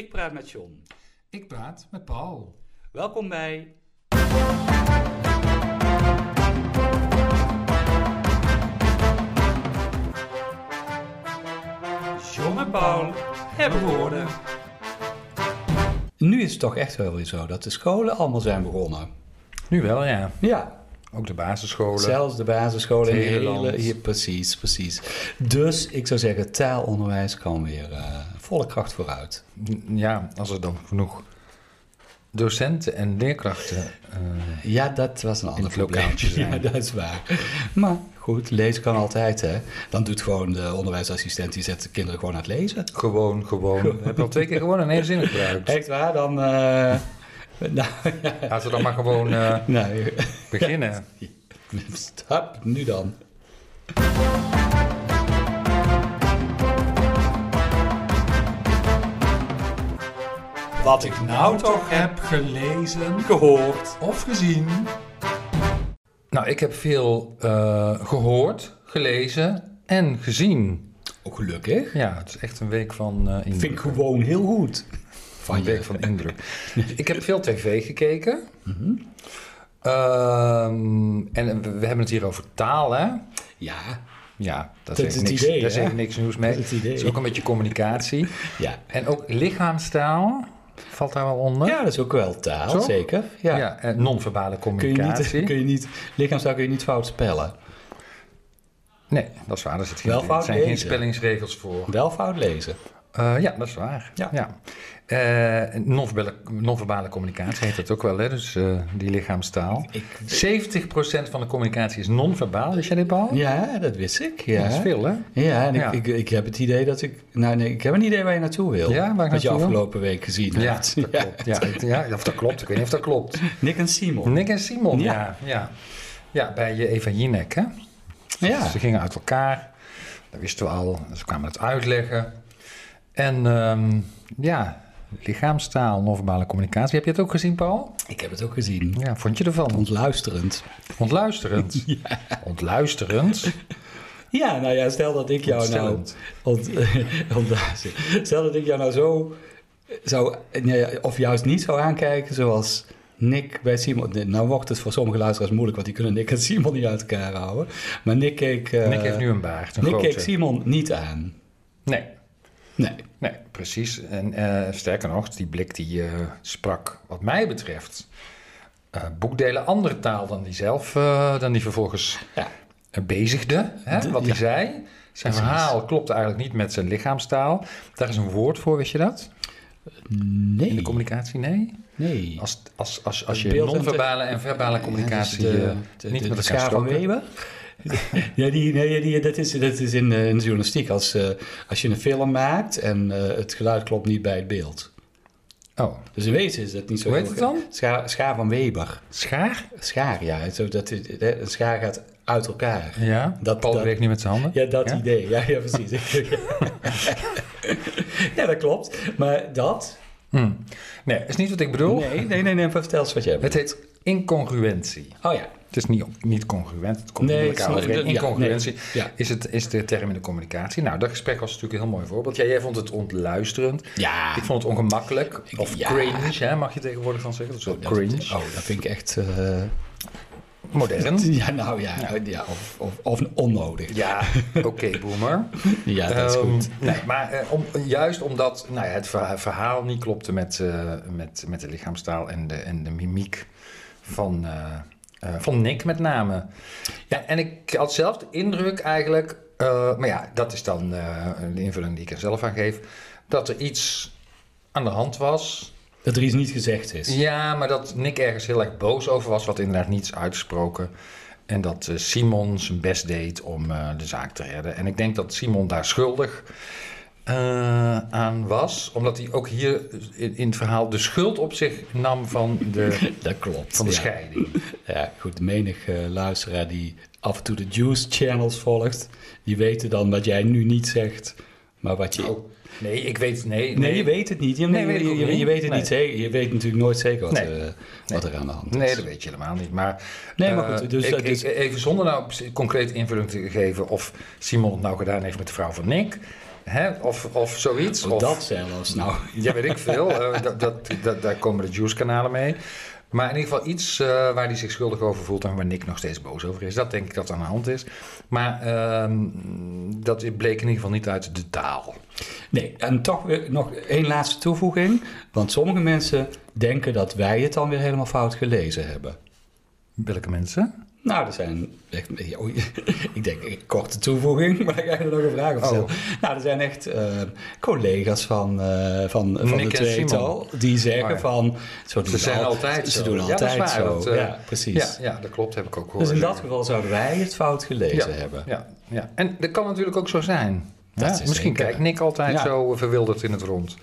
Ik praat met John. Ik praat met Paul. Welkom bij. John en Paul hebben woorden. Nu is het toch echt wel weer zo dat de scholen allemaal zijn begonnen. Nu wel, ja. Ja, Ook de basisscholen. zelfs de basisscholen in de hele. Hier, precies, precies. Dus ik zou zeggen, taalonderwijs kan weer eh, volle kracht vooruit. Ja, als er dan genoeg docenten en leerkrachten... eh, Ja, dat was een ander het lokaaltje probleem. Ja, dat is waar. Maar goed, lezen kan altijd, hè. Dan doet gewoon de onderwijsassistent, die zet de kinderen gewoon aan het lezen. gewoon, gewoon... We hebben al twee keer gewoon in één zin gebruikt. Echt waar, dan... eh nou, ja, Laten we dan maar gewoon eh, nou, beginnen. stap, nu dan. Wat ik nou toch heb gelezen gehoord. of gezien. Nou, ik heb veel eh, gehoord, gelezen en gezien. Ook gelukkig. Ja, het is echt een week van eh indruk. Vind ik gewoon heel goed. Van Een je. week van indruk. ik heb veel tv gekeken. Mhm. Ehm, en we, we hebben het hier over taal, hè? Ja, Ja, dat, Dat is het niks, idee, daar is even niks nieuws mee. Dat is het idee. Het is ook een beetje communicatie. ja. En ook lichaamstaal valt daar wel onder. Ja, dat is ook wel taal, Zo? zeker. Ja. Ja, en non-verbale Kun je communicatie. niet, kun je niet, lichaamstaal kun je niet fout spellen. Nee, dat is waar. Er, zit geen, er zijn geen spellingsregels voor. Wel fout lezen. Eh, ja, dat is waar. Ja. Non-verbale, non-verbale communicatie heet dat ook wel, hè? Dus eh, die lichaamstaal. Ik, 70% van de communicatie is non-verbaal. Wist jij dit, Paul? ja, dat wist ik. Ja, Dat is veel, hè? Ja, en Ja. Ik, ik, ik heb het idee dat ik... Nou nee, ik heb een idee waar je naartoe wil. Ja, waar ik Wat je wil? afgelopen week gezien Ja, hebt. dat klopt. Ja, of dat klopt. Ik weet niet of dat klopt. Nick en Simon. Nick en Simon, Ja. ja. Ja, bij je Eva Jinek, hè? Ja. Ze gingen uit elkaar. Dat wisten we al. Ze kwamen het uitleggen. En ehm, ja, lichaamstaal, non-verbale communicatie. Heb je het ook gezien, Paul? Ik heb het ook gezien. Ja, vond je ervan? Ontluisterend. Ontluisterend. Ontluisterend. Ja, nou ja, stel dat ik jou nou... Ont. Stel dat ik jou nou zo zou... of juist niet zou aankijken zoals Nick bij Simon. Nou wordt het voor sommige luisteraars moeilijk, want die kunnen Nick en Simon niet uit elkaar houden. Maar Nick keek... eh, Nick heeft nu een baard, een Nick grote. keek Simon niet aan. Nee, Nee. nee, precies. En eh, sterker nog, die blik die eh, sprak, wat mij betreft, eh, boekdelen andere taal dan die zelf, eh, dan die vervolgens Ja. bezigde. Hè? De- wat hij ja. zei. Zijn Precies. verhaal klopt eigenlijk niet met zijn lichaamstaal. Daar is een woord voor, wist je dat? Nee. In de communicatie, nee. Nee. Als, als, als, als je non-verbale en verbale communicatie Ja, dus de, de, niet de, met de elkaar schaar van. Weber. ja, die, nee, die, dat is, dat is in, eh, in de journalistiek. Als, eh, als je een film maakt en eh, het geluid klopt niet bij het beeld. Oh, Dus in wezen is dat niet zo Hoe heet het dan? Schaar, schaar van Weber. schaar? Schaar, ja. Zo dat, het- een schaar gaat uit elkaar. Ja, Dat- Paul dat- nu met zijn handen. Ja, dat Ja? idee. Ja, ja precies. ja, dat klopt. Maar dat... Hm. Nee, is niet wat ik bedoel. Nee, nee, nee, nee. Vertel eens wat jij Het heet incongruentie. Oh ja. Het is niet, niet congruent, het komt Nee, met elkaar ja, Incongruentie nee, ja. is, het, is de term in de communicatie. Nou, dat gesprek was natuurlijk een heel mooi voorbeeld. Ja, jij vond het ontluisterend. Ja. Ik vond het ongemakkelijk. Of Ja. cringe, hè, mag je tegenwoordig van zeggen. Dat is wel Dat- cringe. Oh, dat vind ik echt... eh, Modern. Ja, nou ja. ja. of, of, of onnodig. Ja, oké, boomer. Ja, dat is Ehm, goed. Nee, maar eh, om, juist omdat nou ja, het verha- verhaal niet klopte met, eh, met, met de lichaamstaal en de, en de mimiek van, eh, eh, van Nick met name. Ja, en ik had zelf de indruk eigenlijk, eh, maar ja, dat is dan de invulling die ik er zelf aan geef, dat er iets aan de hand was. Dat er iets niet gezegd is. Ja, maar dat Nick ergens heel erg boos over was, wat inderdaad niets uitgesproken. En dat Simon zijn best deed om de zaak te redden. En ik denk dat Simon daar schuldig eh, aan was, omdat hij ook hier in, in het verhaal de schuld op zich nam van de, Dat klopt. van de ja. scheiding. Ja, goed. Menig eh, luisteraar die af en toe de Juice Channels volgt, die weten dan wat jij nu niet zegt, maar wat je... Oh, nee, ik weet, nee, Nee, je weet het niet. Je, Nee, weet je, weet het Nee. niet zeker. Je weet natuurlijk nooit zeker wat, Nee. eh, wat er aan de hand is. Nee, dat weet je helemaal niet. Maar, Nee, maar goed, dus- ik, dus- ik- even zonder nou concreet invulling te geven of Simon het nou gedaan heeft met de vrouw van Nick. Hè? Of, of zoiets. Of dat zelfs, nou. Ja, weet ik veel. Eh, dat, dat, dat, daar komen de Juice-kanalen mee. Maar in ieder geval iets eh, waar hij zich schuldig over voelt en waar Nick nog steeds boos over is. Dat denk ik dat aan de hand is. Maar ehm, dat bleek in ieder geval niet uit de taal. Nee, en toch weer nog één laatste toevoeging. Want sommige mensen denken dat wij het dan weer helemaal fout gelezen hebben. Welke mensen? Nou, er zijn echt, ik denk een korte toevoeging, maar dan ga je er nog een vraag op stellen. Oh. Nou, er zijn echt eh, collega's van, eh, van, van Nick de tweetal die zeggen Oh ja. van... Zo doen Ze zijn al- altijd Ze zo. doen Ja, dat altijd waar, zo. eh, ja, precies. Ja, ja, dat klopt. Heb ik ook gehoord. dus in dat geval zouden wij het fout gelezen hebben. Ja, ja, en dat kan natuurlijk ook zo zijn. Misschien zeker. kijkt Nick altijd zo verwilderd in het rond.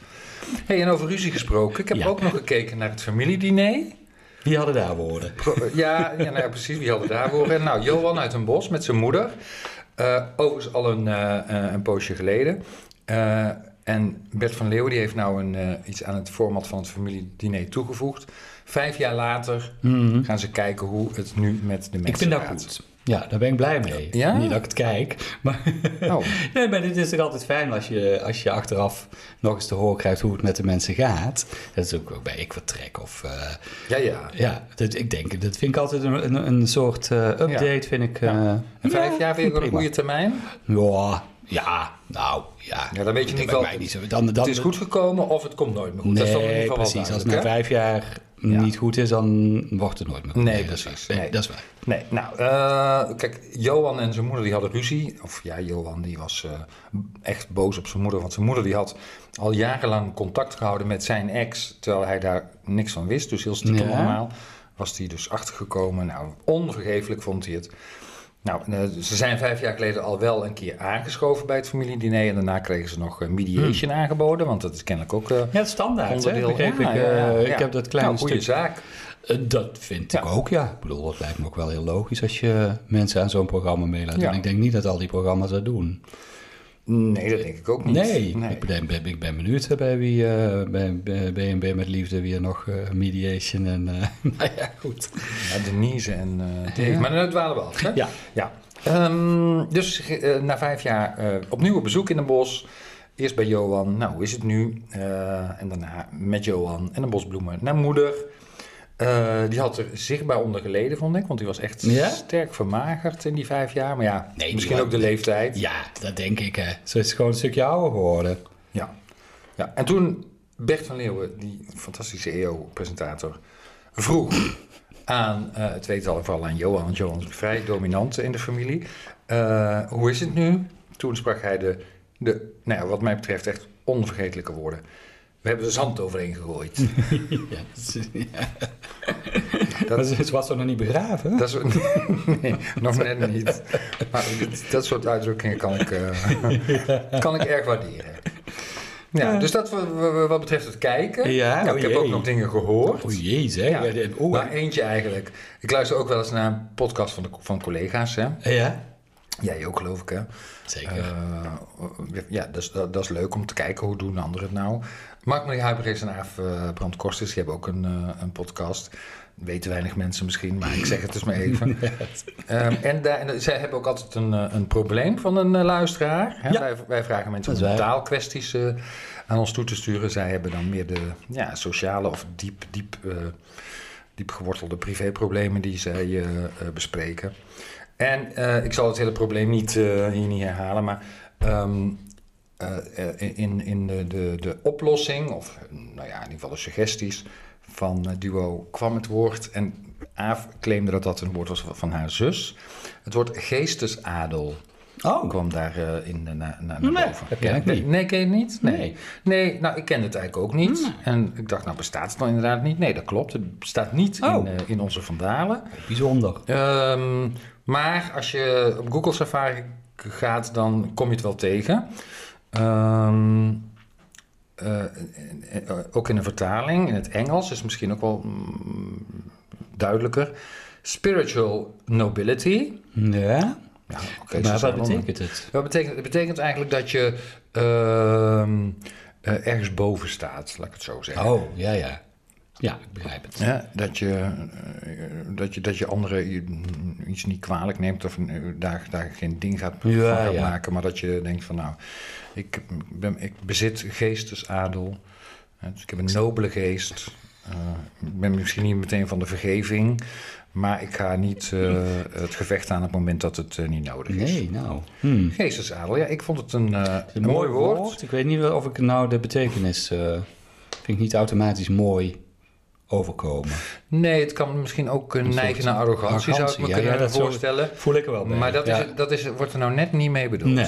hey, en over ruzie gesproken. Ik heb ook nog gekeken naar het familiediner. Wie hadden daar woorden? Ja, ja nou ja, precies. Wie hadden daar horen? Nou, Johan uit een bos met zijn moeder. Eh, overigens al een, eh, eh, een poosje geleden. En Bert van Leeuwen die heeft nou een, iets aan het format van het familiediner toegevoegd. Vijf jaar later Mhm. gaan ze kijken hoe het nu met de mensen Ik vind dat gaat. goed. Ja, daar ben ik blij mee. Ja? Niet dat ik het kijk, maar... Oh. nee, maar dit is toch altijd fijn als je, als je achteraf nog eens te horen krijgt hoe het met de mensen gaat. Dat is ook, ook bij Ik Vertrek of... eh, Ja, ja. ja, dat, ik denk, dat vind ik altijd een, een, een soort eh, update, vind ik... Eh, En vijf ja, jaar vind ook een goede termijn? Ja, ja, nou, ja. Ja, dan weet je niet zo. Dan, dan, het is goed gekomen of het komt nooit meer goed. Nee, dat is dan in ieder geval wel precies. Als het na vijf jaar Ja. niet goed is, dan wordt het nooit meer goed. Nee, dat is precies. waar. Nee, Nee. dat is waar. Nee, nou, eh, kijk, Johan en zijn moeder die hadden ruzie. Of ja, Johan die was eh, echt boos op zijn moeder. Want zijn moeder die had al jarenlang contact gehouden met zijn ex. Terwijl hij daar niks van wist. Dus heel stiekem Ja. allemaal. Was hij dus achtergekomen. Nou, onvergeeflijk vond hij het. Nou, eh, ze zijn vijf jaar geleden al wel een keer aangeschoven bij het familiediner. En daarna kregen ze nog eh, mediation aangeboden. Want dat is kennelijk ook eh, Ja, standaard, hè? onderdeel. Begreep Ja, ik. ja, ja, ja. Ik heb dat kleine nou, goede zaak. Dat vind ik ook, ja. Ik bedoel, dat lijkt me ook wel heel logisch als je mensen aan zo'n programma mee laat doen. Ja. Ik denk niet dat al die programma's dat doen. Nee, dat denk ik ook niet. Nee, Ik, ben, ben- ik ben benieuwd bij wie, eh, bij bij B&B met Liefde, wie er nog eh, mediation en... eh, nou ja, goed. Ja, Denise en. Ja. Maar dan dwalen we af. Hè? Ja. ja. Ehm, dus na vijf jaar opnieuw op bezoek in een bos. Eerst bij Johan. Nou, hoe is het nu? En daarna met Johan en een bos bloemen naar moeder. Eh, die had er zichtbaar onder geleden, vond ik. Want die was echt Ja? sterk vermagerd in die vijf jaar. Maar ja, Nee, misschien was- ook de leeftijd. Ja, dat denk ik, hè. Ze is gewoon een stukje ouder geworden. Ja. ja. En toen Bert van Leeuwen, die fantastische EO-presentator, vroeg aan eh, het tweetal, en vooral aan Johan, want Johan is vrij dominant in de familie. eh, hoe is het nu? Toen sprak hij de, de, nou ja, wat mij betreft, echt onvergetelijke woorden. We hebben er zand overheen gegooid. ja, dat is- ja. Dat- Maar ze was toch nog niet begraven? Dat nee, nog net niet. Maar dat soort uitdrukkingen kan ik, eh, kan ik erg waarderen. Ja, Ja. dus dat wa- wa- wat betreft het kijken. Ja, Nou, oh ik heb ook nog dingen gehoord. O jee, zeg. Ja. Oeh, maar eentje eigenlijk. Ik luister ook wel eens naar een podcast van, de, van collega's. Hè? ja, Jij ook, geloof ik. Hè? zeker. Eh, ja, dat is, dat, dat is leuk om te kijken hoe doen anderen het nou. Mark Marie Huibrechts en Aaf uh, Brand Kosters, die hebben ook een, eh, een podcast. Weten weinig mensen misschien, maar ik zeg het dus maar even. Ehm, en, daar, en zij hebben ook altijd een, eh, een probleem van een eh, luisteraar. Hè? Ja. Wij, wij vragen mensen om taalkwesties eh, aan ons toe te sturen. Zij hebben dan meer de ja, sociale of diep, diep, eh, diep gewortelde privéproblemen die zij eh, eh, bespreken. En eh, ik zal het hele probleem niet, eh, hier niet herhalen, maar ehm, eh, eh, in, in de, de, de oplossing, of nou ja, in ieder geval de suggesties van het duo kwam het woord. En Aaf claimde dat dat een woord was van haar zus. Het woord geestesadel oh, kwam daar eh, in, na, na, naar Nee, boven. dat ken ik nee, niet. Nee, ken je het niet? Nee. Nee. nee. nou, ik ken het eigenlijk ook niet. En ik dacht, nou, bestaat het dan inderdaad niet? Nee, dat klopt. Het bestaat niet Oh. in, eh, in onze vandalen. bijzonder. Ehm, maar als je op Google Safari gaat, dan kom je het wel tegen. Ehm, eh, eh, ook in een vertaling, in het Engels, is misschien ook wel mm, duidelijker. Spiritual nobility. Ja, Ja, maar wat betekent het? Wat betekent, het betekent eigenlijk dat je ehm, eh, ergens boven staat, laat ik het zo zeggen. Oh, ja, ja. Ja, ik begrijp het. Ja, dat, je, eh, dat, je, dat je anderen iets niet kwalijk neemt of eh, daar, daar geen ding gaat, Ja, van gaat ja. maken, maar dat je denkt van nou, ik, ben, ik bezit geestesadel, dus ik heb een nobele geest. Eh, ik ben misschien niet meteen van de vergeving, maar ik ga niet het gevecht aan op het moment dat het niet nodig is. Nee, nou. Hmm. Geestesadel, ja, ik vond het een, Een een mooi woord. Ik weet niet of ik nou de betekenis... vind ik niet automatisch mooi overkomen. Nee, het kan misschien ook een neigen naar arrogantie, zou ik me ja, kunnen ja, dat voorstellen. Voel ik er wel bij. Maar dat, ja. is, dat is, wordt er nou net niet mee bedoeld. Nee.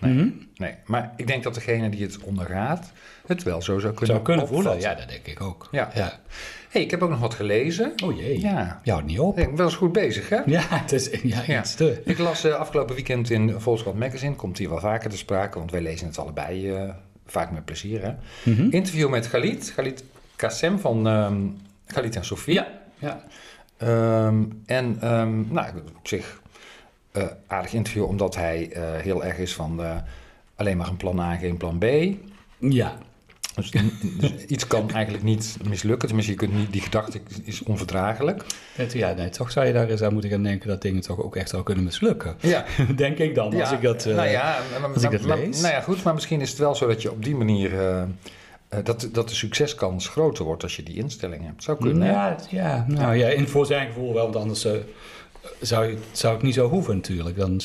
Nee. Mhm. Nee, maar ik denk dat degene die het ondergaat, het wel zo zou kunnen Zou kunnen voelen, ja, dat denk ik ook. Ja. ja. hey, ik heb ook nog wat gelezen. Oh jee, Ja. je houdt niet op. Ik ben wel eens goed bezig, hè? Ja, het is ja, Ja. iets te. Ik las eh, afgelopen weekend in Volkskrant Magazine, komt hier wel vaker te sprake, want wij lezen het allebei eh, vaak met plezier, hè? Mhm. Interview met Galit, Galit Kassem van Galit en Sofie. Ja, ja. Ehm, en ehm, nou, op zich eh, aardig interview, omdat hij eh, heel erg is van eh, alleen maar een plan A, geen plan B. Ja, Dus, dus iets kan eigenlijk niet mislukken. Tenminste, je kunt niet, die gedachte is onverdraaglijk. Ja nee, toch zou je daar eens aan moeten gaan denken dat dingen toch ook echt wel kunnen mislukken. Ja, denk ik dan, als ik dat... nou ja, maar, als ik dat maar- lees. Nou ja, goed, maar misschien is het wel zo dat je op die manier... eh, dat, dat de succeskans groter wordt als je die instelling hebt. Zou kunnen, ja, ja, nou ja, in, voor zijn gevoel wel, want anders eh, zou, je, zou het niet zo hoeven natuurlijk. Dan,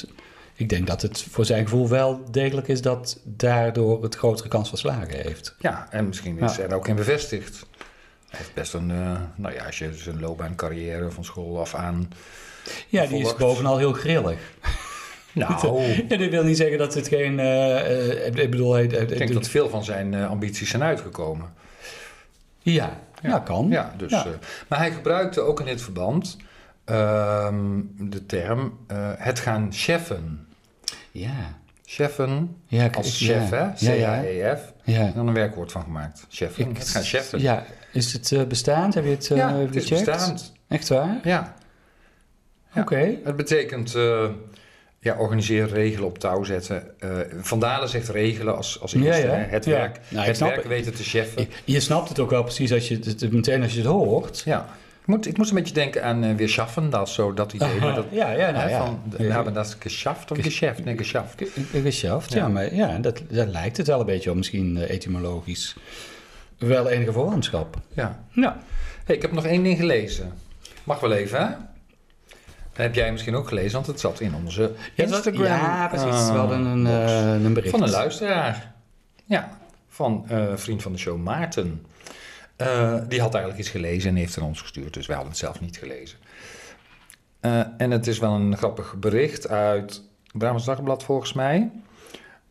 ik denk dat het voor zijn gevoel wel degelijk is dat daardoor het grotere kans van slagen heeft. Ja, en misschien is Ja. er ook in bevestigd. Hij heeft best een, eh, nou ja, als je zijn loopbaancarrière van school af aan... Ja, die is bovenal heel grillig. Nou, Ja, dit wil niet zeggen dat het geen... eh, eh, ik bedoel, ik denk dat veel van zijn eh, ambities zijn uitgekomen. Ja, ja, kan. Ja, dus, Ja. maar hij gebruikte ook in dit verband ehm, de term het gaan cheffen. Ja. Cheffen Ja, ik- als ik- chef, ja. hè? C-H-E-F. Ja. En dan een werkwoord van gemaakt. Cheffen. Ik- het gaan cheffen. Ja, is het bestaand? Heb je het eh Ja, het is bestaand. Echt waar? Ja, Ja. Oké. het betekent ja, organiseren, regelen, op touw zetten. Eh Van Dalen zegt regelen als, als eerste. ja. hè? Het Ja. werk, Nou, ik het werk het. weten te cheffen. Je, je snapt het ook wel precies als je het, meteen als je het hoort. Ja. Ik, moet, ik moest een beetje denken aan eh, weer schaffen, dat zo dat idee. Maar dat, ja, ja, nou hè. Van, we hebben dat geschafft of geschäft? Nee. Geschaft, ja. Ja. maar ja, dat, dat lijkt het wel een beetje op, misschien eh, etymologisch. Wel enige verwantschap. Ja. Ja. Hey, ik heb nog één ding gelezen. Mag wel even, hè? Dat heb jij misschien ook gelezen, want het zat in onze Instagram. Ja, precies. eh, We hadden een, eh, een bericht. Van een luisteraar. Ja, van een vriend van de show, Maarten. Eh, die had eigenlijk iets gelezen en heeft het ons gestuurd, dus wij hadden het zelf niet gelezen. En het is wel een grappig bericht uit Brabants Dagblad volgens mij.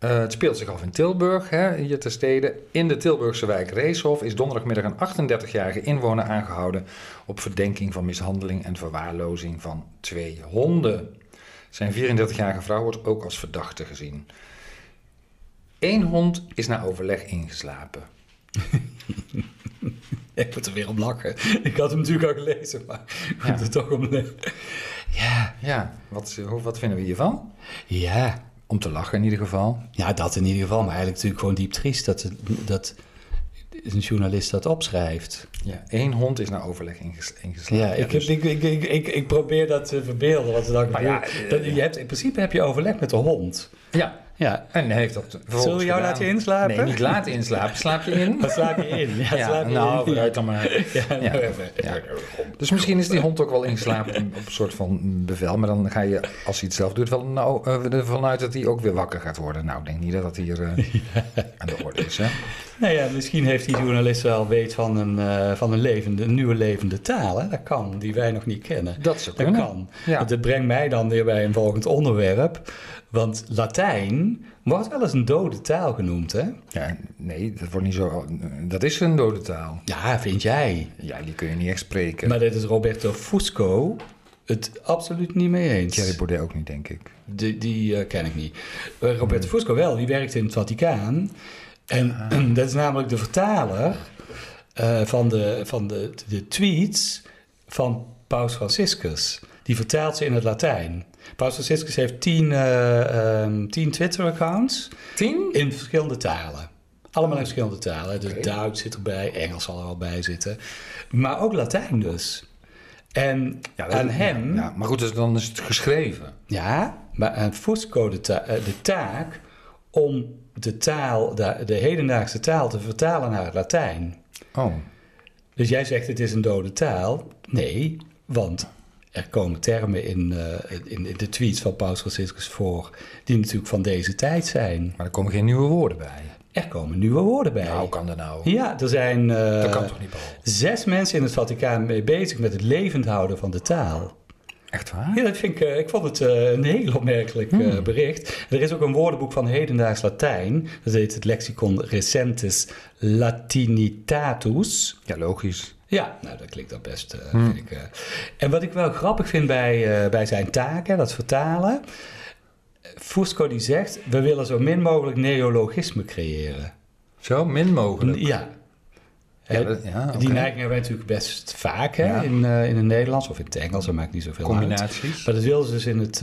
Eh, het speelt zich af in Tilburg, hè, hier ter stede. In de Tilburgse wijk Reeshof is donderdagmiddag een 38-jarige inwoner aangehouden op verdenking van mishandeling en verwaarlozing van twee honden. Zijn 34-jarige vrouw wordt ook als verdachte gezien. Eén hond is na overleg ingeslapen. Ik moet er weer om lachen. Ik had hem natuurlijk al gelezen, maar ik moet Ja. er toch om lachen. Ja, Ja, wat, wat vinden we hiervan? ja. Om te lachen in ieder geval. Ja, dat in ieder geval. Maar eigenlijk natuurlijk gewoon diep triest dat, dat een journalist dat opschrijft. Ja, één hond is na overleg inges- ingeslapen. Ja, ik, dus- ik, ik, ik, ik, probeer dat te verbeelden wat er dan Maar gebeurt. ja, eh, dat, je hebt, in principe heb je overleg met de hond. ja, Ja. en heeft dat Zullen we jou laten inslapen? Nee, niet laten inslapen. Slaap je in? Dan slaap je in. Ja, Ja, slaap je nou, in. vooruit dan maar. Ja, Ja. nou even. Ja. Dus misschien is die hond ook wel ingeslapen op een soort van bevel. Maar dan ga je, als hij het zelf doet, wel nou, eh, ervan uit dat hij ook weer wakker gaat worden. Nou, ik denk niet dat dat hier eh, aan de orde is. Hè? Nou ja, misschien heeft die journalist wel weet van een, eh, van een, levende, een nieuwe levende taal. Hè? Dat kan, die wij nog niet kennen. Dat Dat kan. Ja. Want het brengt mij dan weer bij een volgend onderwerp. Want Latijn wordt wel eens een dode taal genoemd, hè? Ja, nee, dat wordt niet zo. Dat is een dode taal. Ja, vind jij. Ja, die kun je niet echt spreken. Maar dit is Roberto Fusco het absoluut niet mee eens. Thierry Baudet ook niet, denk ik. Die, die eh, ken ik niet. Eh, Roberto Fusco wel, die werkt in het Vaticaan. En dat is namelijk de vertaler eh, van, de, van de, de tweets van Paus Franciscus. Die vertaalt ze in het Latijn. Paus Franciscus heeft tien, eh, ehm, tien Twitter-accounts Tien? in verschillende talen. Allemaal in verschillende talen. Dus. Duits zit erbij, Engels zal er wel bij zitten. Maar ook Latijn dus. En Ja, aan hem, Ja, maar goed, dus dan is het geschreven. ja, maar aan Fusco de, ta- de taak om de taal, de, de hedendaagse taal te vertalen naar het Latijn. Oh, Dus jij zegt het is een dode taal. Nee, want er komen termen in, eh, in, in de tweets van Paus Franciscus voor die natuurlijk van deze tijd zijn. maar er komen geen nieuwe woorden bij. Er komen nieuwe woorden bij. Nou, hoe kan dat nou? Ja, er zijn eh, dat kan toch niet, zes mensen in het Vaticaan mee bezig met het levend houden van de taal. Echt waar? Ja, dat vind ik, eh, ik vond het een heel opmerkelijk Hmm. bericht. Er is ook een woordenboek van hedendaags Latijn. Dat heet het Lexicon Recentis Latinitatus. Ja, logisch. Ja, nou dat klinkt dan best, eh, Hmm. vind ik. eh. En wat ik wel grappig vind bij, eh, bij zijn taak, hè, dat vertalen. Fusco die zegt, we willen zo min mogelijk neologisme creëren. Zo min mogelijk. Ja. Ja, Hè, dat- ja, Die neiging hebben we natuurlijk best vaak hè, Ja. in, in het Nederlands of in het Engels, dat maakt niet zoveel uit. Combinaties. Maar dat willen ze dus in het,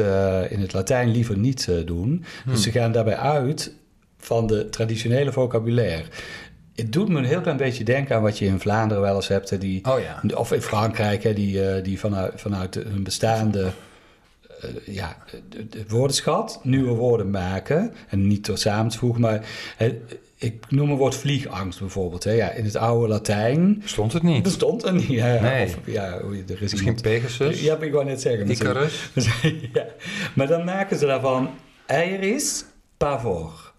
in het Latijn liever niet doen. Hmm. Dus ze gaan daarbij uit van de traditionele vocabulaire. Het doet me een heel klein beetje denken aan wat je in Vlaanderen wel eens hebt. Die, Oh ja. Of in Frankrijk, hè, die, eh, die vanuit, vanuit hun bestaande eh, ja, de, de woordenschat nieuwe woorden maken. En niet door samen te voegen, maar ik noem een woord vliegangst bijvoorbeeld. Hè. Ja, in het oude Latijn Stond het niet? bestond er niet. Hè. Nee. Of, ja, er is Misschien iemand- Pegasus? Ja, ik wou net zeggen. Icarus? ja. Maar dan maken ze daarvan iris pavor.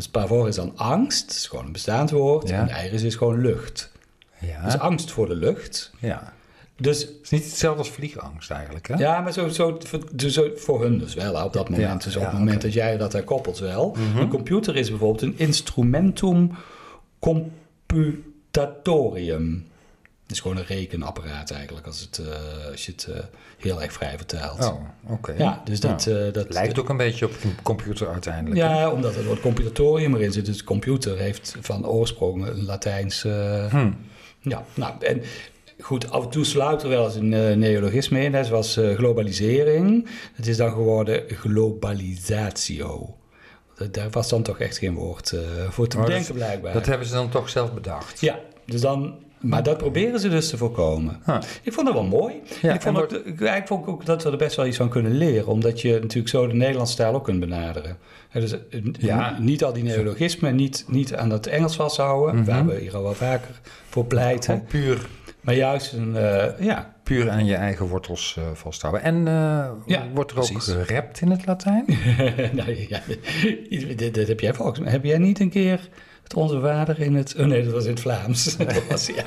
Dus pavor is dan angst, dat is gewoon een bestaand woord. Ja. En iris is gewoon lucht. Ja. Dus angst voor de lucht. ja. Dus Het is niet hetzelfde als vliegangst eigenlijk, hè? ja, maar zo, zo, zo, voor hun dus wel. Op dat moment. Dus op het moment dat jij dat daar koppelt wel. Mhm. Een computer is bijvoorbeeld een instrumentum computatorium. Het is gewoon een rekenapparaat eigenlijk, als, het, eh, als je het eh, heel erg vrij vertaalt. Oh, oké. Ja, dus dat... eh, dat Lijkt ook een beetje op een computer uiteindelijk. hè? Ja, omdat het woord computatorium erin zit. Dus computer heeft van oorsprong een Latijns... Hm. Ja, nou, en goed, af en toe sluit er wel eens een neologisme in, hè, zoals eh, globalisering. Het is dan geworden globalisatio. Daar was dan toch echt geen woord voor te dat- bedenken, blijkbaar. Dat hebben ze dan toch zelf bedacht. Ja, dus dan, maar dat proberen ze dus te voorkomen. Huh. Ik vond dat wel mooi. Ja, ik, vond ook, ik, vond ook dat we er best wel iets van kunnen leren, omdat je natuurlijk zo de Nederlandse taal ook kunt benaderen. Dus eh, Ja. niet al die neologismen, niet, niet aan het Engels vasthouden, Mhm. waar we hier al wel vaker voor pleiten. Gewoon puur, Maar juist een, eh, ja, puur aan je eigen wortels eh, vasthouden. En Ja, wordt er ook gerapt in het Latijn? nou, ja dit heb jij volgens mij. Heb jij niet een keer het Onze Vader in het... Oh nee, dat was in het Vlaams. dat was, ja,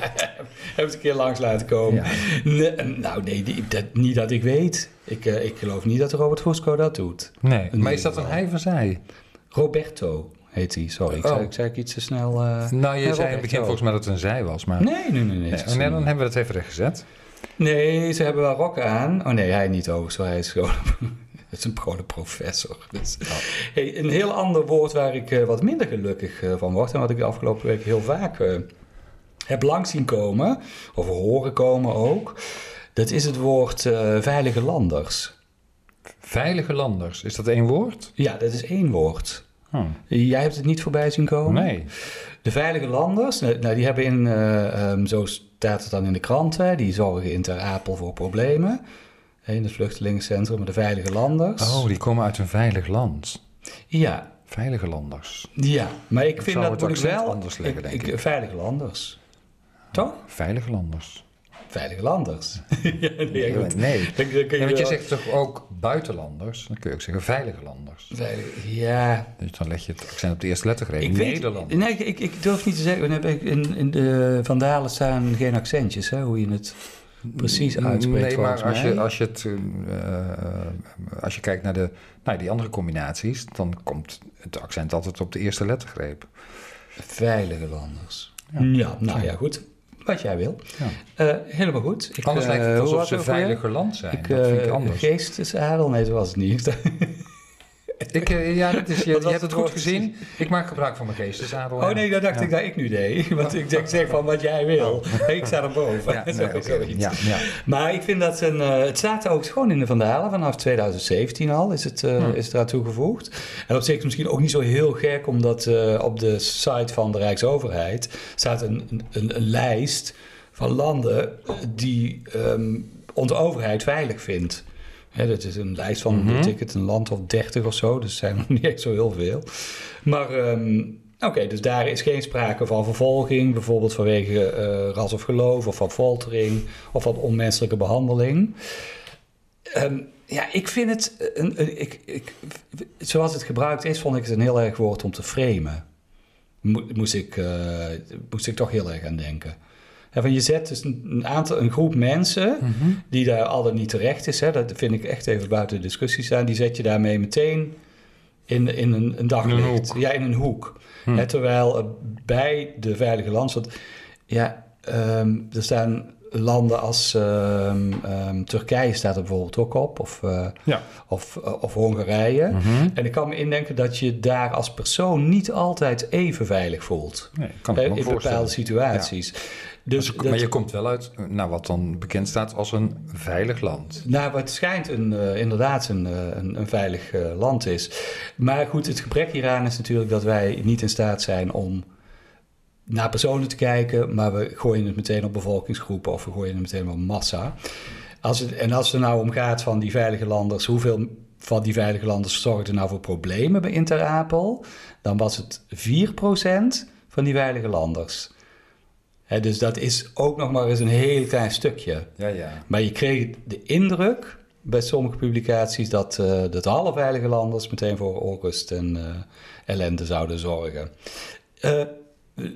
heb het een keer langs laten komen. Ja. Nee, nou nee, die- dat, niet dat ik weet. Ik, eh, ik geloof niet dat Robert Fusco dat doet. Nee. Nee, Maar is dat een hij een zij? Roberto heet hij, sorry. Ik, Oh. zei, ik zei ik iets te snel... eh, Nou, je zei in het begin volgens mij dat het een zij was. Maar... Nee, nee, nee. Nee, oh, nee, dan hebben we het even rechtgezet. nee, ze hebben wel rokken aan. Oh nee, hij niet over, zo hij is gewoon... Het is een gewone professor. Dus. Oh. Hey, een heel ander woord waar ik eh, wat minder gelukkig eh, van word... en wat ik de afgelopen week heel vaak eh, heb langs zien komen... of horen komen ook... dat is het woord veilige landers. Veilige landers, is dat één woord? Ja, dat is één woord. Jij hebt het niet voorbij zien komen? Nee. De veilige landers, nou, nou, die hebben in, ehm, zo staat het dan in de kranten, die zorgen in Ter Apel voor problemen. In het vluchtelingencentrum, maar de veilige landers. Oh, die komen uit een veilig land. Ja, Veilige landers. ja, maar ik Ik vind dat moet wel. anders leggen, denk ik. Veilige landers. Toch? Veilige landers. Veilige landers. ja, nee, goed. Nee. Dan- dan kun je Ja, want je zegt toch ook buitenlanders? Dan kun je ook zeggen veilige landers. Veilige, ja, Dus dan leg je het accent op de eerste lettergreep. ik weet, Nederland. nee, ik, ik durf niet te zeggen. In, in de Vandalen staan geen accentjes, hè, hoe je het precies uitspreekt. Nee, maar als mij. je, als, je het, eh, als je kijkt naar, de, naar die andere combinaties, dan komt het accent altijd op de eerste lettergreep. Veilige landers. Ja. Ja, nou ja, goed. Wat jij wil. Ja. Eh, helemaal goed. Ik, Anders eh, lijkt het alsof ze veiliger land zijn. Ik, dat vind ik eh, anders. Geestesadel? Nee, dat was het niet. Ik, eh, ja, dat is, je, Wat je was hebt het goed gezien. Ik maak gebruik van mijn geestesadel. Oh nee, dat dacht Ja. ik dat ik nu deed. Want ik denk, zeg van wat jij wil. Ik sta erboven. Ja, nee, ja, ja. Maar ik vind dat een, eh, het staat ook gewoon in de Vandalen. Vanaf 2017 al is het, eh, Hmm. is eraan toegevoegd. En op zich misschien ook niet zo heel gek, omdat eh, op de site van de Rijksoverheid staat een, een, een lijst van landen eh, die ehm, onze overheid veilig vindt. Hè, dat is een lijst van, ik het, een land of 30 of zo. Dus het zijn nog niet echt zo heel veel. Maar ehm, oké, dus daar is geen sprake van vervolging, bijvoorbeeld vanwege eh, ras of geloof, of van foltering, of van onmenselijke behandeling. Ehm, ja, ik vind het, een, een- ik, ik, zoals het gebruikt is, vond ik het een heel erg woord om te framen. Mo- moest, ik, eh, moest ik toch heel erg aan denken. Ja, van je zet dus een, aantal, een groep mensen Mhm. die daar al dan niet terecht is, hè, dat vind ik echt even buiten de discussie staan, die zet je daarmee meteen in, in een, een daglicht. In een. Ja, in een hoek. Hm. Hè, terwijl bij de veilige land, want ja, ehm, er staan landen als ehm, ehm, Turkije staat er bijvoorbeeld ook op, of, eh, Ja. of, eh, of Hongarije. Mhm. En ik kan me indenken dat je daar als persoon niet altijd even veilig voelt. Nee, kan ik me in bepaalde situaties. Dus Maar dat- je komt wel uit naar wat dan bekend staat als een veilig land. Nou, wat schijnt een, eh, inderdaad een, eh, een, een veilig eh, land is. Maar goed, het gebrek hieraan is natuurlijk dat wij niet in staat zijn om naar personen te kijken, maar we gooien het meteen op bevolkingsgroepen of we gooien het meteen op massa. Als het, en als het er nou om gaat van die veilige landers, hoeveel van die veilige landers zorgden nou voor problemen bij Interapel, dan was het 4% van die veilige landers. Dus dat is ook nog maar eens een heel klein stukje. Ja, ja. Maar je kreeg de indruk bij sommige publicaties dat, eh, dat alle veilige landers meteen voor onrust en eh, ellende zouden zorgen. Eh,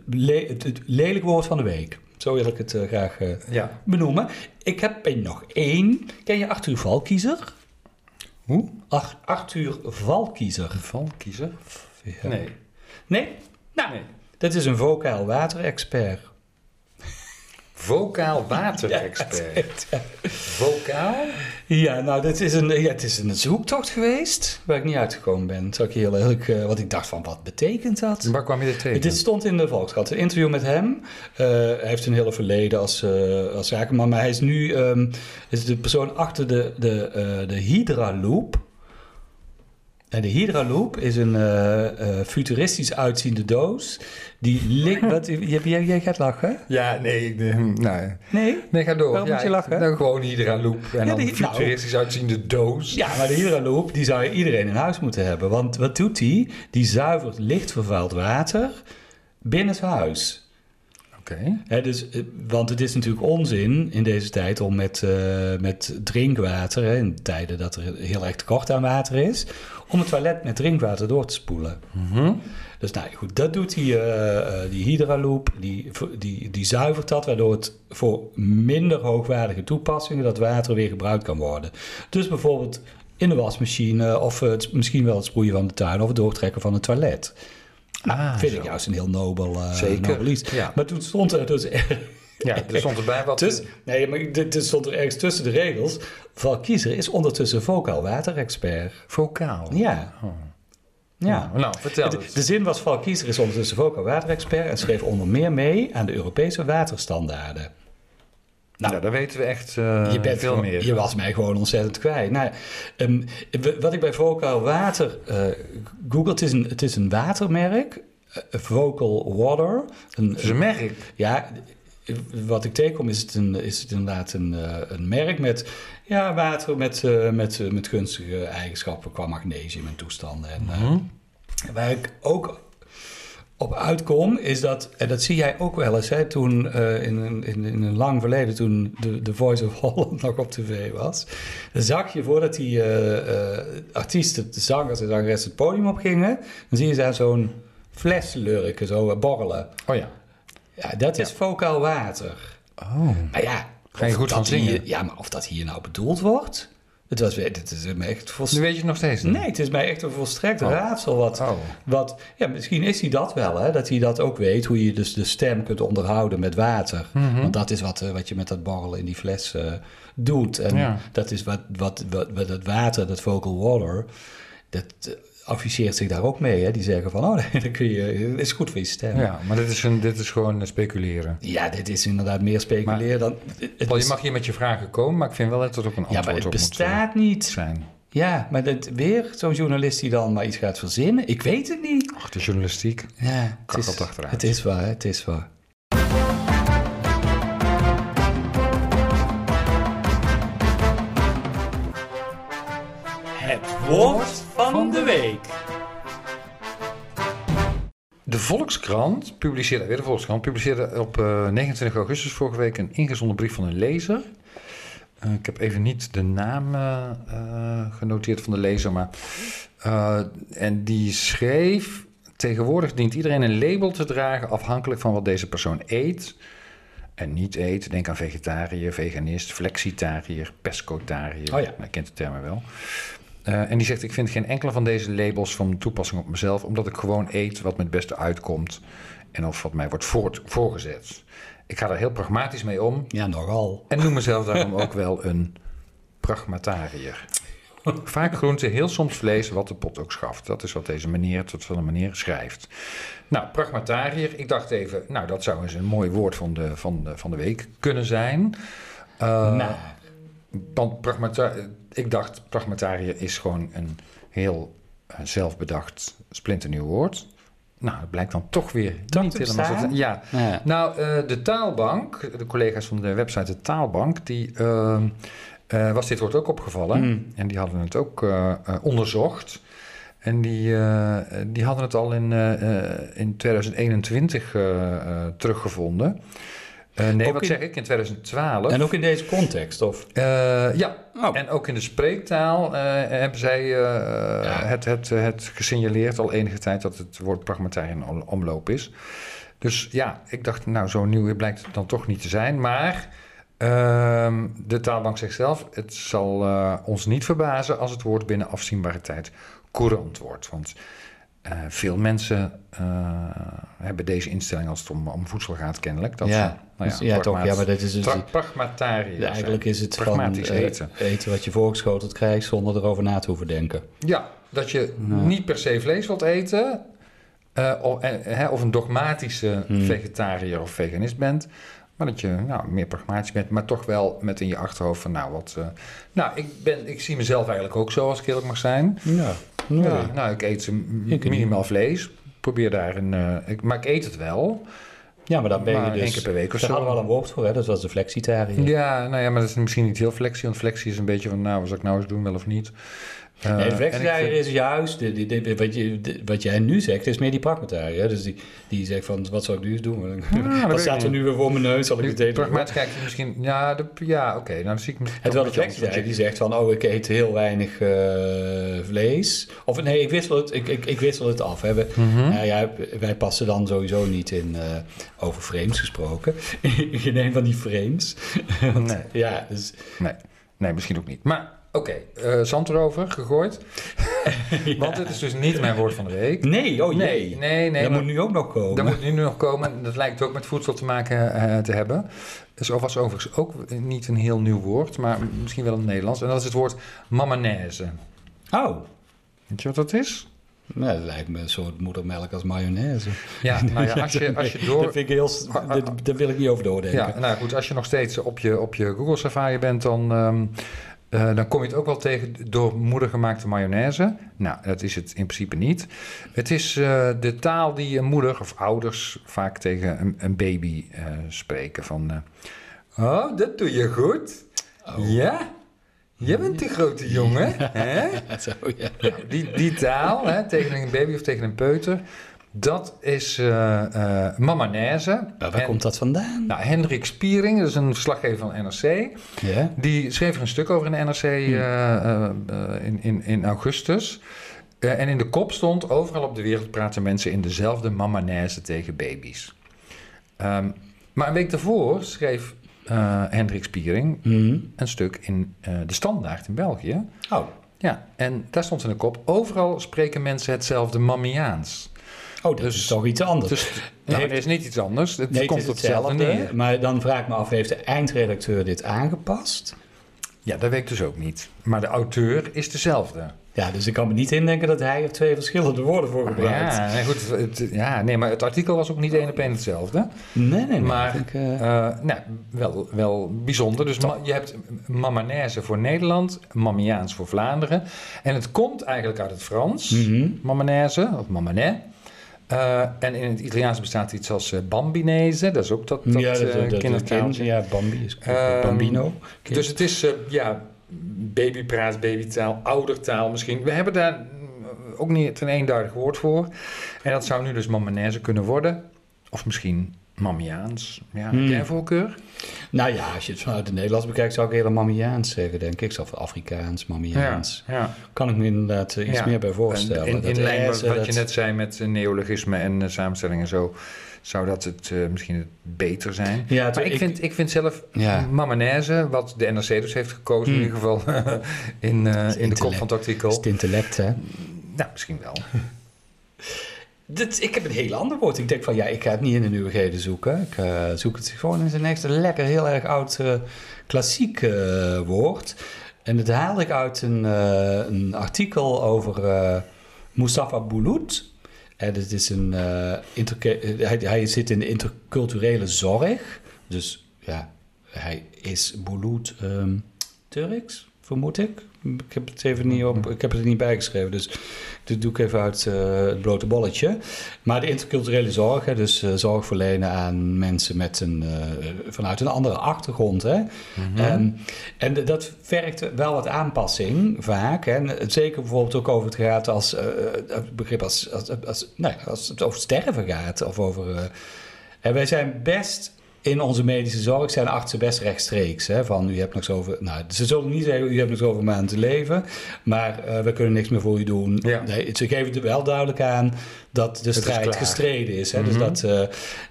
le- het, lelijk woord van de week. Zo wil ik het graag Ja. benoemen. Ik heb er nog één. Ken je Arthur Valkiezer? Hoe? Arthur Valkiezer. Valkiezer? Ja. Nee. Nee? Nou, Nee. dat is een vocaal waterexpert. Vocaal waterexpert. Vocaal? Ja, nou, dat is een, ja, het is een zoektocht geweest waar ik niet uitgekomen ben. Zal ik heel eerlijk, eh, want ik dacht van, wat betekent dat? Waar kwam je dit tegen? Dit stond in de Volkskrant. Een interview met hem. Eh, hij heeft een hele verleden als, eh als zakenman. Maar hij is nu ehm, is de persoon achter de, de, de Hydra Loop. En de Hydra Loop is een eh, eh, futuristisch uitziende doos. Die wat, jij, jij, gaat lachen? Ja, nee. ik- eh, nee. Nee? Nee, ga door. Waarom ja, moet je lachen? Nou, gewoon Hydra Loop. En Ja, dan die- nou. futuristisch uitziende doos. Ja, maar de Hydra Loop, die zou iedereen in huis moeten hebben. Want wat doet die? Die zuivert licht vervuild water binnen het huis. Oké. Dus, want het is natuurlijk onzin in deze tijd om met, met drinkwater, hè, in tijden dat er heel erg tekort aan water is, om het toilet met drinkwater door te spoelen. Mhm. Dus nou goed, dat doet die, eh, die Hydra-loop, die, die, die zuivert dat, waardoor het voor minder hoogwaardige toepassingen dat water weer gebruikt kan worden. Dus bijvoorbeeld in de wasmachine of het, misschien wel het sproeien van de tuin of het doortrekken van het toilet. Ah, Vind zo. ik juist een heel nobel, eh Zeker. nobel iets. Ja. Maar toen stond er dus Ja, er stond erbij wat... Dus, nee, maar dit, dit stond er ergens tussen de regels. Val Kiezer is ondertussen vocaal waterexpert. Vocaal. Ja. Oh. ja. Nou, vertel De, het. de zin was: Val Kiezer is ondertussen vocaal waterexpert en schreef onder meer mee aan de Europese waterstandaarden. Nou, daar weten we echt eh, je, bent veel gewoon- meer. je was mij gewoon ontzettend kwijt. Nou, ehm, wat ik bij Vocal Water eh google, het is een, het is een watermerk. eh, Vocal Water. Een, Het is een merk. Ja, wat ik tegenkom is het, een, is het inderdaad een, eh, een merk met ja, water met, eh, met, eh, met gunstige eigenschappen qua magnesium en toestanden. En, Mhm. Waar ik ook op uitkom, is dat, en dat zie jij ook wel eens, hè, toen in, een, in, in een lang verleden, toen de, de Voice of Holland nog op tv was, zag je voordat die eh, eh, artiesten, de zangers en zangeressen het podium opgingen, dan zie je daar zo'n fles lurken, zo borrelen. Oh ja. Ja, dat is vocaal water. Oh. Maar ja, Ga je goed van zingen? Hier, ja, maar of dat hier nou bedoeld wordt, het was, weer- dit is me echt volstrekt... weet je het nog steeds niet? Nee, het is mij echt een volstrekt Oh. raadsel wat, Oh. wat... Ja, misschien is hij dat wel, hè? Dat hij dat ook weet, hoe je dus de stem kunt onderhouden met water. Mhm. Want dat is wat, eh, wat je met dat borrelen in die fles eh, doet. En Ja. dat is wat, wat, wat, wat dat water, dat vocal water... Dat, eh, afficheert zich daar ook mee. Hè? Die zeggen van, oh, dan kun je, het is goed voor je stem. Ja, maar dit is, een, dit is gewoon eh, speculeren. Ja, dit is inderdaad meer speculeren dan... het Wel, je mag hier met je vragen komen, maar ik vind wel dat er ook een ja, antwoord maar het eh, bestaat niet. zijn. Ja, maar dat, weer zo'n journalist die dan maar iets gaat verzinnen. Ik weet het niet. Ach, de journalistiek. Ja, het is, achteruit. het is waar, het is waar. Het woord van de week. De Volkskrant publiceerde, weer de Volkskrant, publiceerde op eh, 29 augustus vorige week een ingezonden brief van een lezer. Eh, ik heb even niet de naam eh, eh, genoteerd van de lezer, maar. eh, en die schreef: Tegenwoordig dient iedereen een label te dragen afhankelijk van wat deze persoon eet en niet eet. Denk aan vegetariër, veganist, flexitariër, pescotariër. Oh ja. Nou, Je kent de termen wel. Eh, en die zegt: Ik vind geen enkele van deze labels van toepassing op mezelf, omdat ik gewoon eet wat me het beste uitkomt en of wat mij wordt voort, voorgezet. Ik ga er heel pragmatisch mee om Ja, nogal. en noem mezelf daarom ook wel een pragmatariër. Vaak groente, heel soms vlees, wat de pot ook schaft. Dat is wat deze meneer tot van een meneer schrijft. Nou, pragmatariër. Ik dacht even, nou, dat zou eens een mooi woord van de, van de, van de week kunnen zijn. Eh, nou, want pragmata ik dacht, pragmatariër is gewoon een heel eh, zelfbedacht splinternieuw woord. Nou, dat blijkt dan toch weer niet helemaal zo. te- Ja, ja. nou, eh, de taalbank, de collega's van de website De Taalbank, die ehm, eh, was dit woord ook opgevallen. Hmm. En die hadden het ook onderzocht. En die, eh, die hadden het al in, eh, eh, in 2021 eh, eh, teruggevonden. Eh, nee, Ook wat in- zeg ik? In 2012. En ook in deze context, of? Eh, ja, Oh. en ook in de spreektaal eh, hebben zij Ja. het, het, het gesignaleerd al enige tijd dat het woord pragmatariër in om- omloop is. Dus ja, ik dacht, nou, zo nieuw blijkt het dan toch niet te zijn. Maar ehm, de taalbank zegt zelf, het zal ons niet verbazen als het woord binnen afzienbare tijd courant wordt. Want eh, veel mensen eh, hebben deze instelling als het om, om voedsel gaat kennelijk. Dat ze, ja, nou ja, toch. Ja, maar dit is dus... pra- pragmatariër zijn. eigenlijk is het van Pragmatisch eh, eten. eten wat je voorgeschoteld krijgt zonder erover na te hoeven denken. Ja, dat je niet per se vlees wilt eten. of, hè, of een dogmatische Hmm. vegetariër of veganist bent. Maar dat je nou, meer pragmatisch bent, maar toch wel met in je achterhoofd van nou wat. nou, ik, ben, ik zie mezelf eigenlijk ook zo als ik eerlijk mag zijn. Ja, Ja, nou, ik eet niet. minimaal vlees. Probeer daar een. eh, ik, maar ik eet het wel. Ja, maar dan ben je Maar dus... één keer per week of Daar zo. hadden we al een woord voor, hè? Dat was de flexitariër. Ja, nou ja, maar dat is misschien niet heel flexie. Want flexie is een beetje van nou, wat zal ik nou eens doen, wel of niet. Eh, Nee, de flexitariër is juist, de, de- de- wat, je, wat jij nu zegt, is meer die pragmatariër. Dus die, die zegt van, wat zou ik nu eens doen? dat weet wat staat er nu weer voor mijn neus? Zal ik het eten? Pragmatisch kijk je misschien... Ja, ja oké. nou, dan zie ik misschien Het wel de flexitariër die zegt van, oh, ik eet heel weinig eh, vlees. Of nee, ik wissel het, ik, ik, ik wissel het af. Hè. We, Mhm. nou ja, wij passen dan sowieso niet in, eh, over frames gesproken, in een van die frames. Want, Nee. Ja, dus... Nee, nee, misschien ook niet. Maar oké, eh, zand erover, gegooid. Want het is dus niet mijn woord van de week. Nee, oh Nee, nee, nee. dat maar- moet nu ook nog komen. Dat moet nu nog komen. en Dat lijkt ook met voedsel te maken eh, te hebben. Er was overigens ook niet een heel nieuw woord, maar misschien wel in het Nederlands. En dat is het woord mamanaise. Oh, Weet je wat dat is? nou, dat lijkt me een soort moedermelk als mayonaise. Ja, nou ja, als je, als je door... Dat vind ik heel... Daar, daar wil ik niet over doordenken. Ja, nou goed, als je nog steeds op je, op je Google Safari bent, dan, ehm, eh, dan kom je het ook wel tegen door moedergemaakte mayonaise. Nou, dat is het in principe niet. Het is eh, de taal die een moeder of ouders vaak tegen een, een baby eh, spreken. Van, oh, dat doe je goed. Oh. Ja? Je bent de grote jongen, hè? Zo, ja. Die, die taal, hè, tegen een baby of tegen een peuter, dat is mamanaise. Nou, waar En- komt dat vandaan? nou, Hendrik Spiering, dat is een verslaggever van NRC. Ja? Die schreef er een stuk over in de NRC eh, eh, in, in, in augustus. En in de kop stond: overal op de wereld praten mensen in dezelfde mamanaise tegen baby's. Ehm, maar een week daarvoor schreef Hendrik Spiering Mhm. een stuk in de Standaard in België. Oh, Ja, en daar stond in de kop: overal spreken mensen hetzelfde Mammiaans. Oh dat Dus- is toch iets anders. Dus nou, Heeft- is niet iets anders. Het nee, komt het hetzelfde hetzelfde. neer. Maar dan vraag ik me af, heeft de eindredacteur dit aangepast? Ja, dat weet dus ook niet. Maar de auteur is dezelfde. Ja, dus ik kan me niet indenken dat hij er twee verschillende woorden voor gebruikt. Ja, nee, goed, het, ja, nee, maar het artikel was ook niet één op één hetzelfde. Nee, nee, nee. Maar ik, eh, eh, nou, wel, wel bijzonder. Dus ma- je hebt Mamanaise voor Nederland, Mamiaans voor Vlaanderen. En het komt eigenlijk uit het Frans, mhm. Mamanaise of Mamanais. Eh, en in het Italiaans bestaat iets als eh, Bambinese. Dat is ook dat, dat, ja, dat, eh, dat, kindertaaltje. ja, Bambi is Ehm, Bambino. Kind. Dus het is, ja, babypraat, babytaal, oudertaal misschien. We hebben daar ook niet een eenduidig woord voor. En dat zou nu dus Mamanaise kunnen worden. Of misschien Mamiaans. Ja, Hmm. jij voorkeur? Nou ja, als je het vanuit het Nederlands bekijkt, zou ik eerder Mamiaans zeggen, denk ik. Of Afrikaans, Mamiaans. ja. Kan ik me inderdaad eh, iets Ja. meer bij voorstellen. En in, in lijn met wat dat- je net zei met eh, neologisme en eh, samenstellingen en zo, zou dat het eh, misschien het beter zijn. Ja, Maar ik, vind, ik vind zelf Ja. Wat de NRC dus heeft gekozen in Hmm. ieder geval in, eh, in de kop van het artikel. Het intellect, hè? Nou, misschien wel. Ik heb een heel ander woord. Ik denk van, ja, ik ga het niet in de nieuwigheden zoeken. Ik eh, zoek het gewoon in zijn echt lekker, heel erg oud, eh, klassiek eh, woord. En dat haalde ik uit een, een artikel over Mustafa Bulut. En het is een, hij, hij zit in de interculturele zorg. Dus ja, hij is Bulut ehm, Turks, vermoed ik. Ik heb het even niet op, ik heb het er niet bijgeschreven, dus dit doe ik even uit eh, het blote bolletje. Maar de interculturele zorg, hè, dus eh, zorg verlenen aan mensen met een, eh, vanuit een andere achtergrond. Hè. Ehm, en d- dat vergt wel wat aanpassing vaak. Hè. En zeker bijvoorbeeld ook over het gaat als het begrip als, als, als, nou als het over sterven gaat. Of over, en wij zijn best in onze medische zorg zijn artsen best rechtstreeks. Hè, van u hebt nog zoveel. Nou, ze zullen niet zeggen u hebt nog zoveel maanden te leven, maar eh, we kunnen niks meer voor u doen. Ja. Nee, ze geven er wel duidelijk aan dat de strijd gestreden is. Hè, Dus Mhm. dat, eh,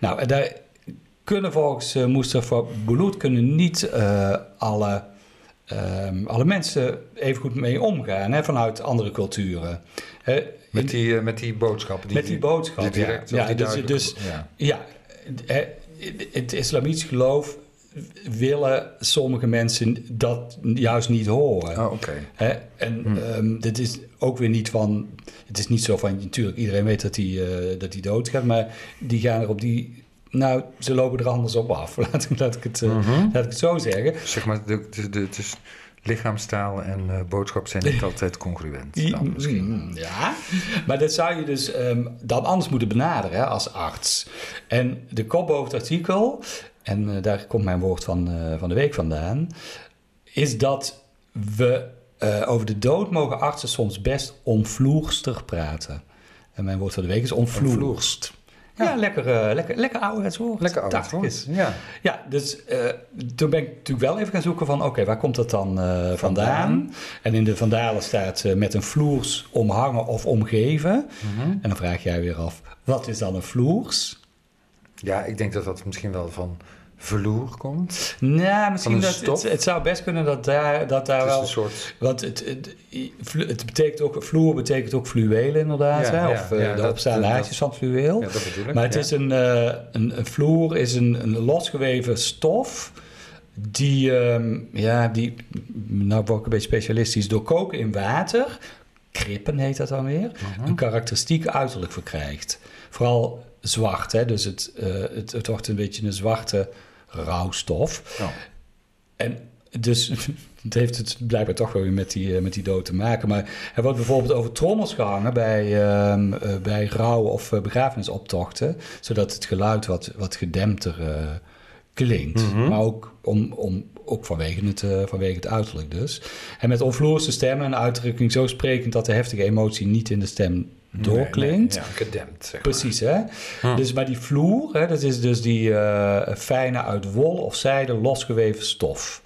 nou, daar kunnen volgens eh Mustafa Bulut kunnen niet alle, ehm, alle mensen even goed mee omgaan hè, vanuit andere culturen. Met die, eh, met die boodschappen. Die, met die boodschap. die direct, ja. die dus, dus ja. ja, het islamitisch geloof willen sommige mensen dat juist niet horen. Oh, oké. Hè? En Hm. ehm, dit is ook weer niet van... Het is niet zo van... Natuurlijk, iedereen weet dat hij eh, dat hij doodgaat. Maar die gaan er op die... Nou, ze lopen er anders op af. Laat, ik- laat, ik, het, eh, Mhm. laat ik het zo zeggen. Zeg maar, het is lichaamstaal en eh, boodschap zijn niet altijd congruent. Dan misschien. Mm, Ja, maar dat zou je dus ehm, dan anders moeten benaderen hè, als arts. En de kop boven het artikel, en eh, daar komt mijn woord van, eh, van de week vandaan, is dat we over de dood mogen artsen soms best omvloerstig praten. En mijn woord van de week is omvloerst. Ja, lekker, eh, lekker, lekker ouderwets woord. Lekker oud, Dacht ik hoor. eens. Ja. Ja, dus eh, toen ben ik natuurlijk wel even gaan zoeken van... oké, waar komt dat dan eh, vandaan? En in de Vandalen staat met een vloers omhangen of omgeven. Mhm. En dan vraag jij weer af, wat is dan een vloers? ja, ik denk dat dat misschien wel van verloer komt. Nou, misschien dat... Het, het zou best kunnen dat daar, dat daar Het is wel... een soort... Want het, het, het betekent ook... Vloer betekent ook fluweel inderdaad. Ja, hè? ja, of eh, ja, de dat- haartjes van fluweel. Ja, dat bedoel ik. Maar het ja. is een, eh, een, een vloer is een, een losgeweven stof die, ehm, ja, die, nou word ik een beetje specialistisch, door koken in water, krippen heet dat dan weer, Mhm. een karakteristiek uiterlijk verkrijgt. Vooral zwart, hè? dus het, eh, het, het wordt een beetje een zwarte rouwstof. Ja. En dus het heeft het blijkbaar toch wel weer met die, eh, met die dood te maken. Maar er wordt bijvoorbeeld over trommels gehangen bij, eh, bij rouw- of eh, begrafenisoptochten. Zodat het geluid wat, wat gedempter klinkt. Mhm. Maar ook, om, om, ook vanwege, het, vanwege het uiterlijk dus. En met onvloerse stem en uitdrukking zo sprekend... dat de heftige emotie niet in de stem doorklinkt. Nee, nee, ja, gedempt, zeg maar. Precies, hè? Hm. Dus, maar die vloer, hè, dat is dus die eh, fijne uit wol of zijde losgeweven stof.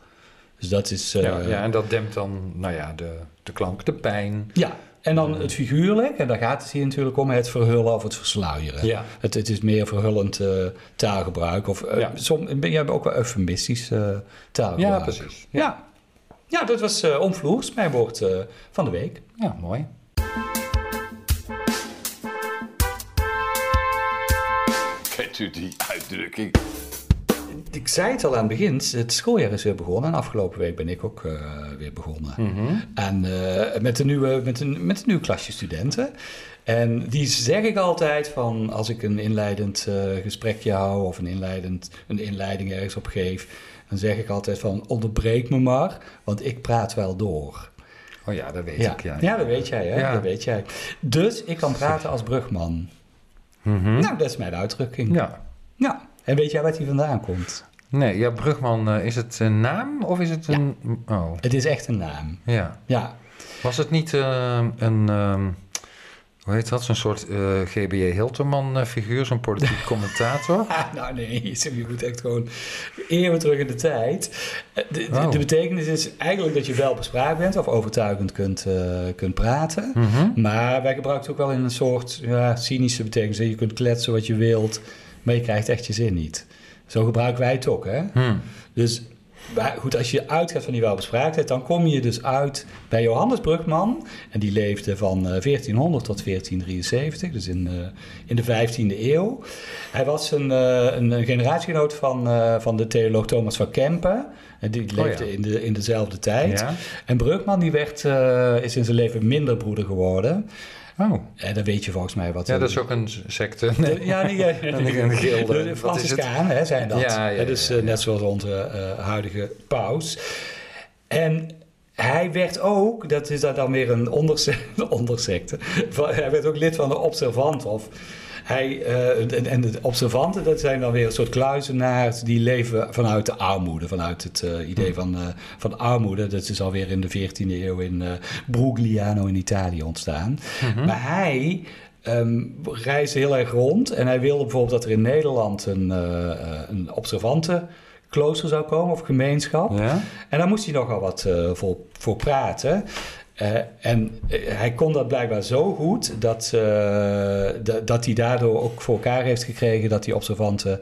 Dus dat is... eh, ja, ja, en dat dempt dan, nou ja, de, de klank, de pijn. ja, en dan het figuurlijk, en daar gaat het hier natuurlijk om, het verhullen of het versluieren. Ja. Het, het is meer verhullend eh, taalgebruik, of eh, Ja. som, je hebt ook wel eufemistisch eh, taalgebruik. Ja, precies. Ja. ja, dat was omvloers, mijn woord van de week. Ja, mooi. U die uitdrukking? ik zei het al aan het begin, het schooljaar is weer begonnen. En afgelopen week ben ik ook eh, weer begonnen. Mhm. En eh, met, een nieuwe, met, een, met een nieuw klasje studenten. En die zeg ik altijd van als ik een inleidend eh, gesprekje hou of een, inleidend, een inleiding ergens op geef, dan zeg ik altijd van onderbreek me maar, want ik praat wel door. Oh ja, dat weet Ja, ik. Ja, ja dat weet jij, hè? Ja. Dat weet jij. Dus ik kan praten als brugman. Mhm. Nou, dat is mijn uitdrukking. ja. Ja. En weet jij waar die vandaan komt? Nee, ja, Brugman, eh, is het een naam of is het Ja. een... Oh, Het is echt een naam. ja. Ja. Was het niet eh, een... ehm, hoe heet dat? Zo'n soort eh GBJ Hilterman-figuur, zo'n politiek commentator? Ah, nou nee, je moet echt gewoon eeuwen terug in de tijd. Eh, De, de, Oh. de betekenis is eigenlijk dat je wel bespraakt bent of overtuigend kunt, eh, kunt praten. Mhm. Maar wij gebruiken het ook wel in een soort ja, cynische betekenis. Je kunt kletsen wat je wilt, maar je krijgt echt je zin niet. Zo gebruiken wij het ook, hè? Hm. Dus maar goed, als je uitgaat van die welbespraaktheid, dan kom je dus uit bij Johannes Brugman. En die leefde van eh, 1400 tot 1473, dus in, eh, in de 15e eeuw. Hij was een, eh, een, generatiegenoot van, eh, van de theoloog Thomas van Kempen. En die leefde ja. in, de, in dezelfde tijd. Ja. En Brugman die werd, eh, is in zijn leven minder broeder geworden. Oh, En dan weet je volgens mij wat... ja, dat is ook een secte. Nee. ja, eh, Een- een gilde. de, Wat de is het? Franciscanen hè, zijn dat. Ja, ja, dus ja, eh, ja. net zoals onze eh, huidige paus. En hij werd ook, dat is dan weer een onderse- een ondersecte, hij werd ook lid van de observant. Of hij, eh, en, en de observanten, dat zijn dan weer een soort kluizenaars die leven vanuit de armoede, vanuit het eh, idee van, eh, van armoede. Dat is alweer in de 14e eeuw in Brugliano in Italië ontstaan. Mhm. Maar hij ehm, reisde heel erg rond en hij wilde bijvoorbeeld dat er in Nederland een, een observante klooster zou komen of gemeenschap. Ja? En daar moest hij nogal wat eh, voor, voor praten. Eh, en eh, hij kon dat blijkbaar zo goed dat, da- dat hij daardoor ook voor elkaar heeft gekregen dat die observante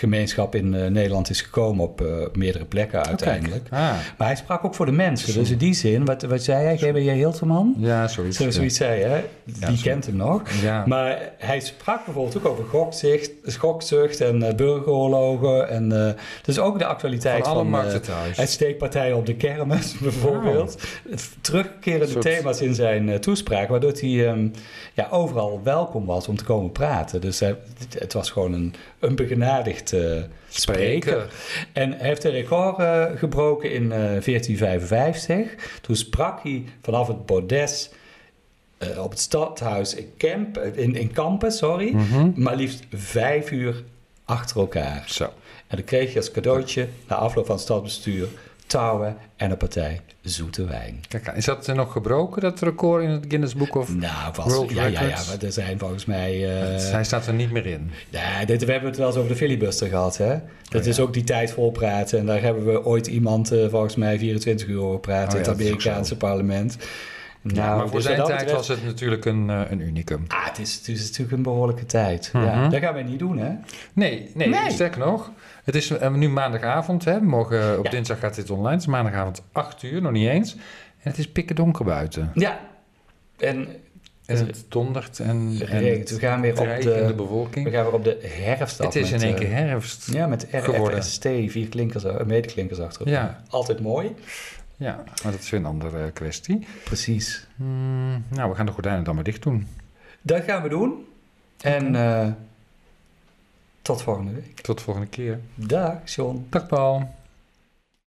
gemeenschap in eh, Nederland is gekomen op eh, meerdere plekken uiteindelijk. Ah, Maar hij sprak ook voor de mensen. Dus in die zin, wat, wat zei hij? GBJ Hilterman? ja, zoiets. Zo, zoiets zei hè? Die kent hem nog. Ja. Maar hij sprak bijvoorbeeld ook over gokzicht, gokzucht en eh, burgeroorlogen. En uh, dus ook de actualiteit Van alle van, markten uh, thuis. het steekpartijen op de kermis bijvoorbeeld. Terugkerende Soort- thema's in zijn uh, toespraak, waardoor hij um, ja, overal welkom was om te komen praten. Dus het was gewoon een, een begenadigd spreker. spreker. En hij heeft een record uh, gebroken in 1455. Toen sprak hij vanaf het bordes uh, op het stadhuis in, Camp, in, in Kampen, sorry, Mhm. maar liefst vijf uur achter elkaar. Zo. En dan kreeg je als cadeautje na afloop van het stadsbestuur touwen en een partij zoete wijn. Kijk, is dat nog gebroken, dat record in het Guinness Book of nou, World ja, ja, ja, maar er zijn volgens mij... Uh, Hij staat er niet meer in. Ja, dit, we hebben het wel eens over de filibuster gehad, hè? Dat Oh, is ook die tijd vol praten. En daar hebben we ooit iemand, uh, volgens mij, 24 uur over praten Oh, ja, in het Amerikaanse parlement. Nou, ja, maar voor dus zijn tijd betreft- was het natuurlijk een, uh, een unicum. Ah, het is, het is natuurlijk een behoorlijke tijd. Mhm. ja, dat gaan wij niet doen, hè? Nee, nee, Nee. sterker nog. Het is uh, nu maandagavond, hè. Morgen, op Ja. dinsdag gaat dit online. Het is maandagavond 8 uur, nog niet eens. En het is pikken donker buiten. Ja. En En het dondert en. We gaan weer op de, we gaan weer op de herfst af Het is met, in één eh, keer herfst. Ja, met. RFST, vier klinkers, eh, medeklinkers achterop. Ja. Altijd mooi. Ja, maar dat is weer een andere eh, kwestie. Precies. Hmm, nou, we gaan de gordijnen dan maar dicht doen. Dat gaan we doen. En eh, tot volgende week. Tot de volgende keer. Dag, John. Dag Paul.